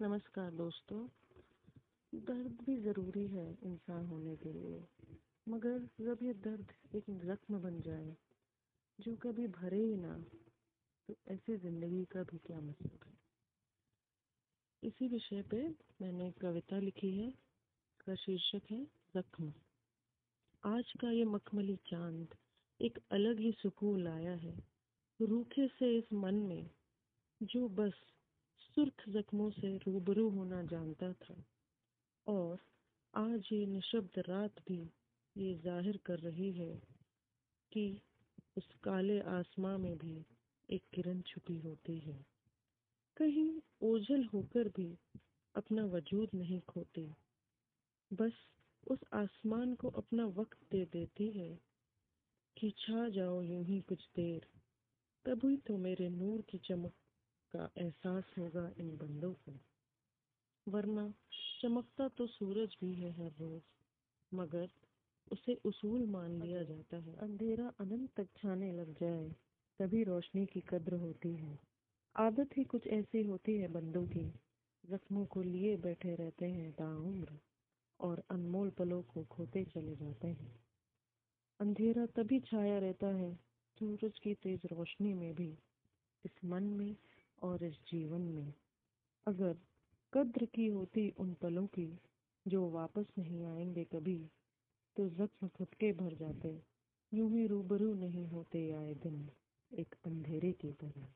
नमस्कार दोस्तों। दर्द भी ज़रूरी है इंसान होने के लिए। मगर जब ये दर्द एक जख्म बन जाए, जो कभी भरे ही ना तो ऐसे ज़िंदगी का भी क्या मतलब है? इसी विषय पे मैंने कविता लिखी है का शीर्षक है जख्म। आज का ये मखमली चाँद एक अलग ही सुकून लाया है, रूखे से इस मन में, जो बस सुर्ख जख्मों से रूबरू होना जानता था और आज ये निशब्द रात भी ये ज़ाहिर कर रही है कि उस काले आसमां में भी एक किरण छुपी होती है। कहीं ओझल होकर भी अपना वजूद नहीं खोती। बस उस आसमान को अपना वक्त दे देती है कि छा जाओ यूँ ही कुछ देर, तभी तो मेरे नूर की चमक का एहसास होगा इन बंदों को। वरना चमकता तो सूरज भी है हर रोज, मगर उसे उसूल मान लिया जाता है। अंधेरा अनंत तक छाने लग जाए, तभी रोशनी की कद्र होती है। आदत ही कुछ ऐसी होती है बंदों की, जख्मों को लिए बैठे रहते हैं ताउम्र और अनमोल पलों को खोते चले जाते हैं। अंधेरा तभी छाया रहता है, सूरज की तेज रोशनी में भी। इस मन में और इस जीवन में अगर कद्र की होती उन पलों की जो वापस नहीं आएँगे कभी तो जख्म खुद के भर जाते, यूँ ही रूबरू नहीं होते आए दिन एक अंधेरे की तरह।